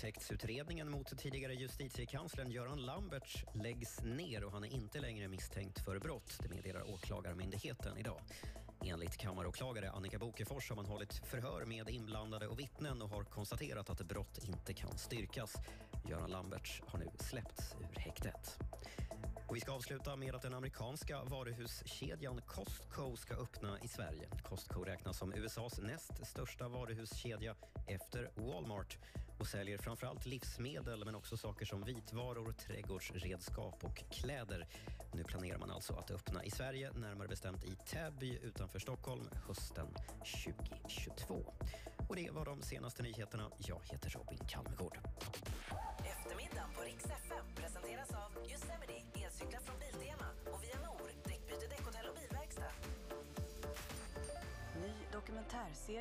Våldtäktsutredningen mot tidigare justitiekanslern Göran Lamberts läggs ner och han är inte längre misstänkt för brott. Det meddelar Åklagarmyndigheten idag. Enligt kammaråklagare Annika Bokefors har man hållit förhör med inblandade och vittnen och har konstaterat att brott inte kan styrkas. Göran Lamberts har nu släppts ur häktet. Och vi ska avsluta med att den amerikanska varuhuskedjan Costco ska öppna i Sverige. Costco räknas som USAs näst största varuhuskedja efter Walmart och säljer framförallt livsmedel men också saker som vitvaror, trädgårdsredskap och kläder. Nu planerar man alltså att öppna i Sverige, närmare bestämt i Täby utanför Stockholm hösten 2022. Och det var de senaste nyheterna. Jag heter Robin Kalmegård. Eftermiddagen på Rix FM presenteras av Yosemite elcyklar från Biltema och Via Nor, däckbyte, däckhotell och bilverkstad. Ny dokumentärserie